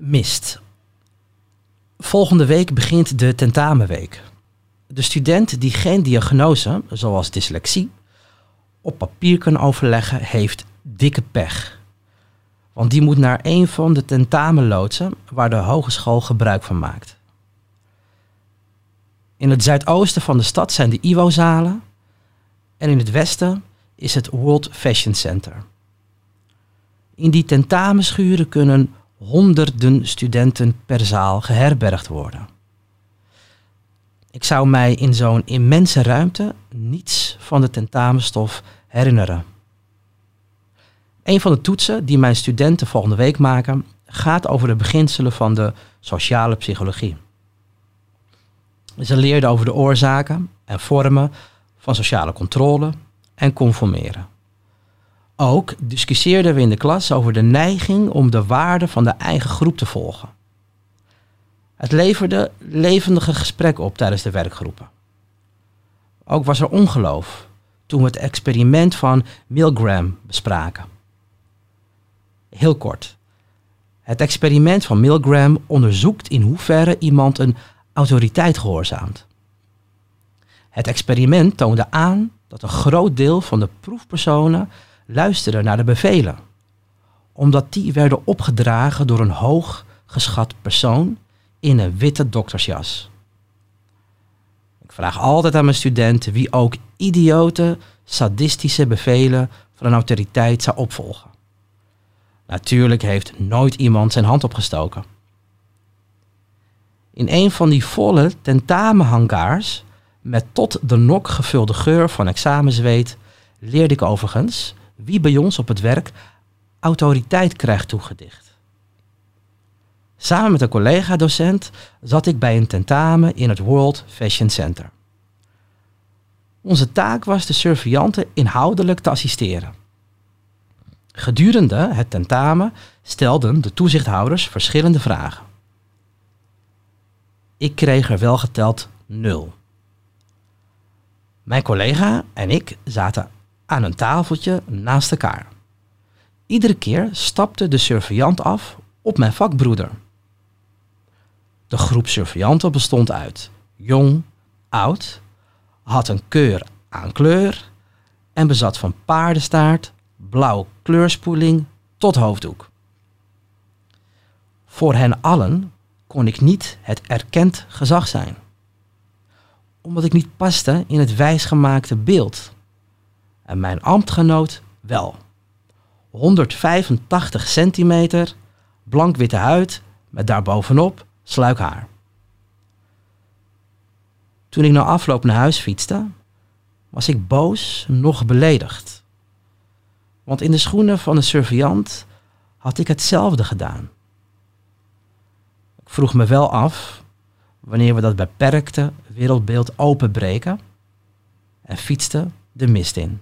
Mist. Volgende week begint de tentamenweek. De student die geen diagnose, zoals dyslexie, op papier kan overleggen, heeft dikke pech. Want die moet naar een van de tentamenloodsen waar de hogeschool gebruik van maakt. In het zuidoosten van de stad zijn de IWO-zalen en in het westen is het World Fashion Center. In die tentamenschuren kunnen honderden studenten per zaal geherbergd worden. Ik zou mij in zo'n immense ruimte niets van de tentamenstof herinneren. Een van de toetsen die mijn studenten volgende week maken gaat over de beginselen van de sociale psychologie. Ze leerden over de oorzaken en vormen van sociale controle en conformeren. Ook discussieerden we in de klas over de neiging om de waarde van de eigen groep te volgen. Het leverde levendige gesprekken op tijdens de werkgroepen. Ook was er ongeloof toen we het experiment van Milgram bespraken. Heel kort. Het experiment van Milgram onderzoekt in hoeverre iemand een autoriteit gehoorzaamt. Het experiment toonde aan dat een groot deel van de proefpersonen luisterde naar de bevelen, omdat die werden opgedragen door een hoog geschat persoon in een witte doktersjas. Ik vraag altijd aan mijn studenten wie ook idiote, sadistische bevelen van een autoriteit zou opvolgen. Natuurlijk heeft nooit iemand zijn hand opgestoken. In een van die volle tentamenhangaars met tot de nok gevulde geur van examenzweet leerde ik overigens wie bij ons op het werk autoriteit krijgt toegedicht. Samen met een collega-docent zat ik bij een tentamen in het World Fashion Center. Onze taak was de surveillanten inhoudelijk te assisteren. Gedurende het tentamen stelden de toezichthouders verschillende vragen. Ik kreeg er wel geteld nul. Mijn collega en ik zaten aan een tafeltje naast elkaar. Iedere keer stapte de surveillant af op mijn vakbroeder. De groep surveillanten bestond uit jong, oud, had een keur aan kleur en bezat van paardenstaart, blauw kleurspoeling tot hoofddoek. Voor hen allen kon ik niet het erkend gezag zijn, omdat ik niet paste in het wijsgemaakte beeld. En mijn ambtgenoot wel. 185 centimeter, blank-witte huid met daarbovenop sluik haar. Toen ik na afloop naar huis fietste, was ik boos, nog beledigd. Want in de schoenen van de surveillant had ik hetzelfde gedaan. Ik vroeg me wel af wanneer we dat beperkte wereldbeeld openbreken en fietste de mist in.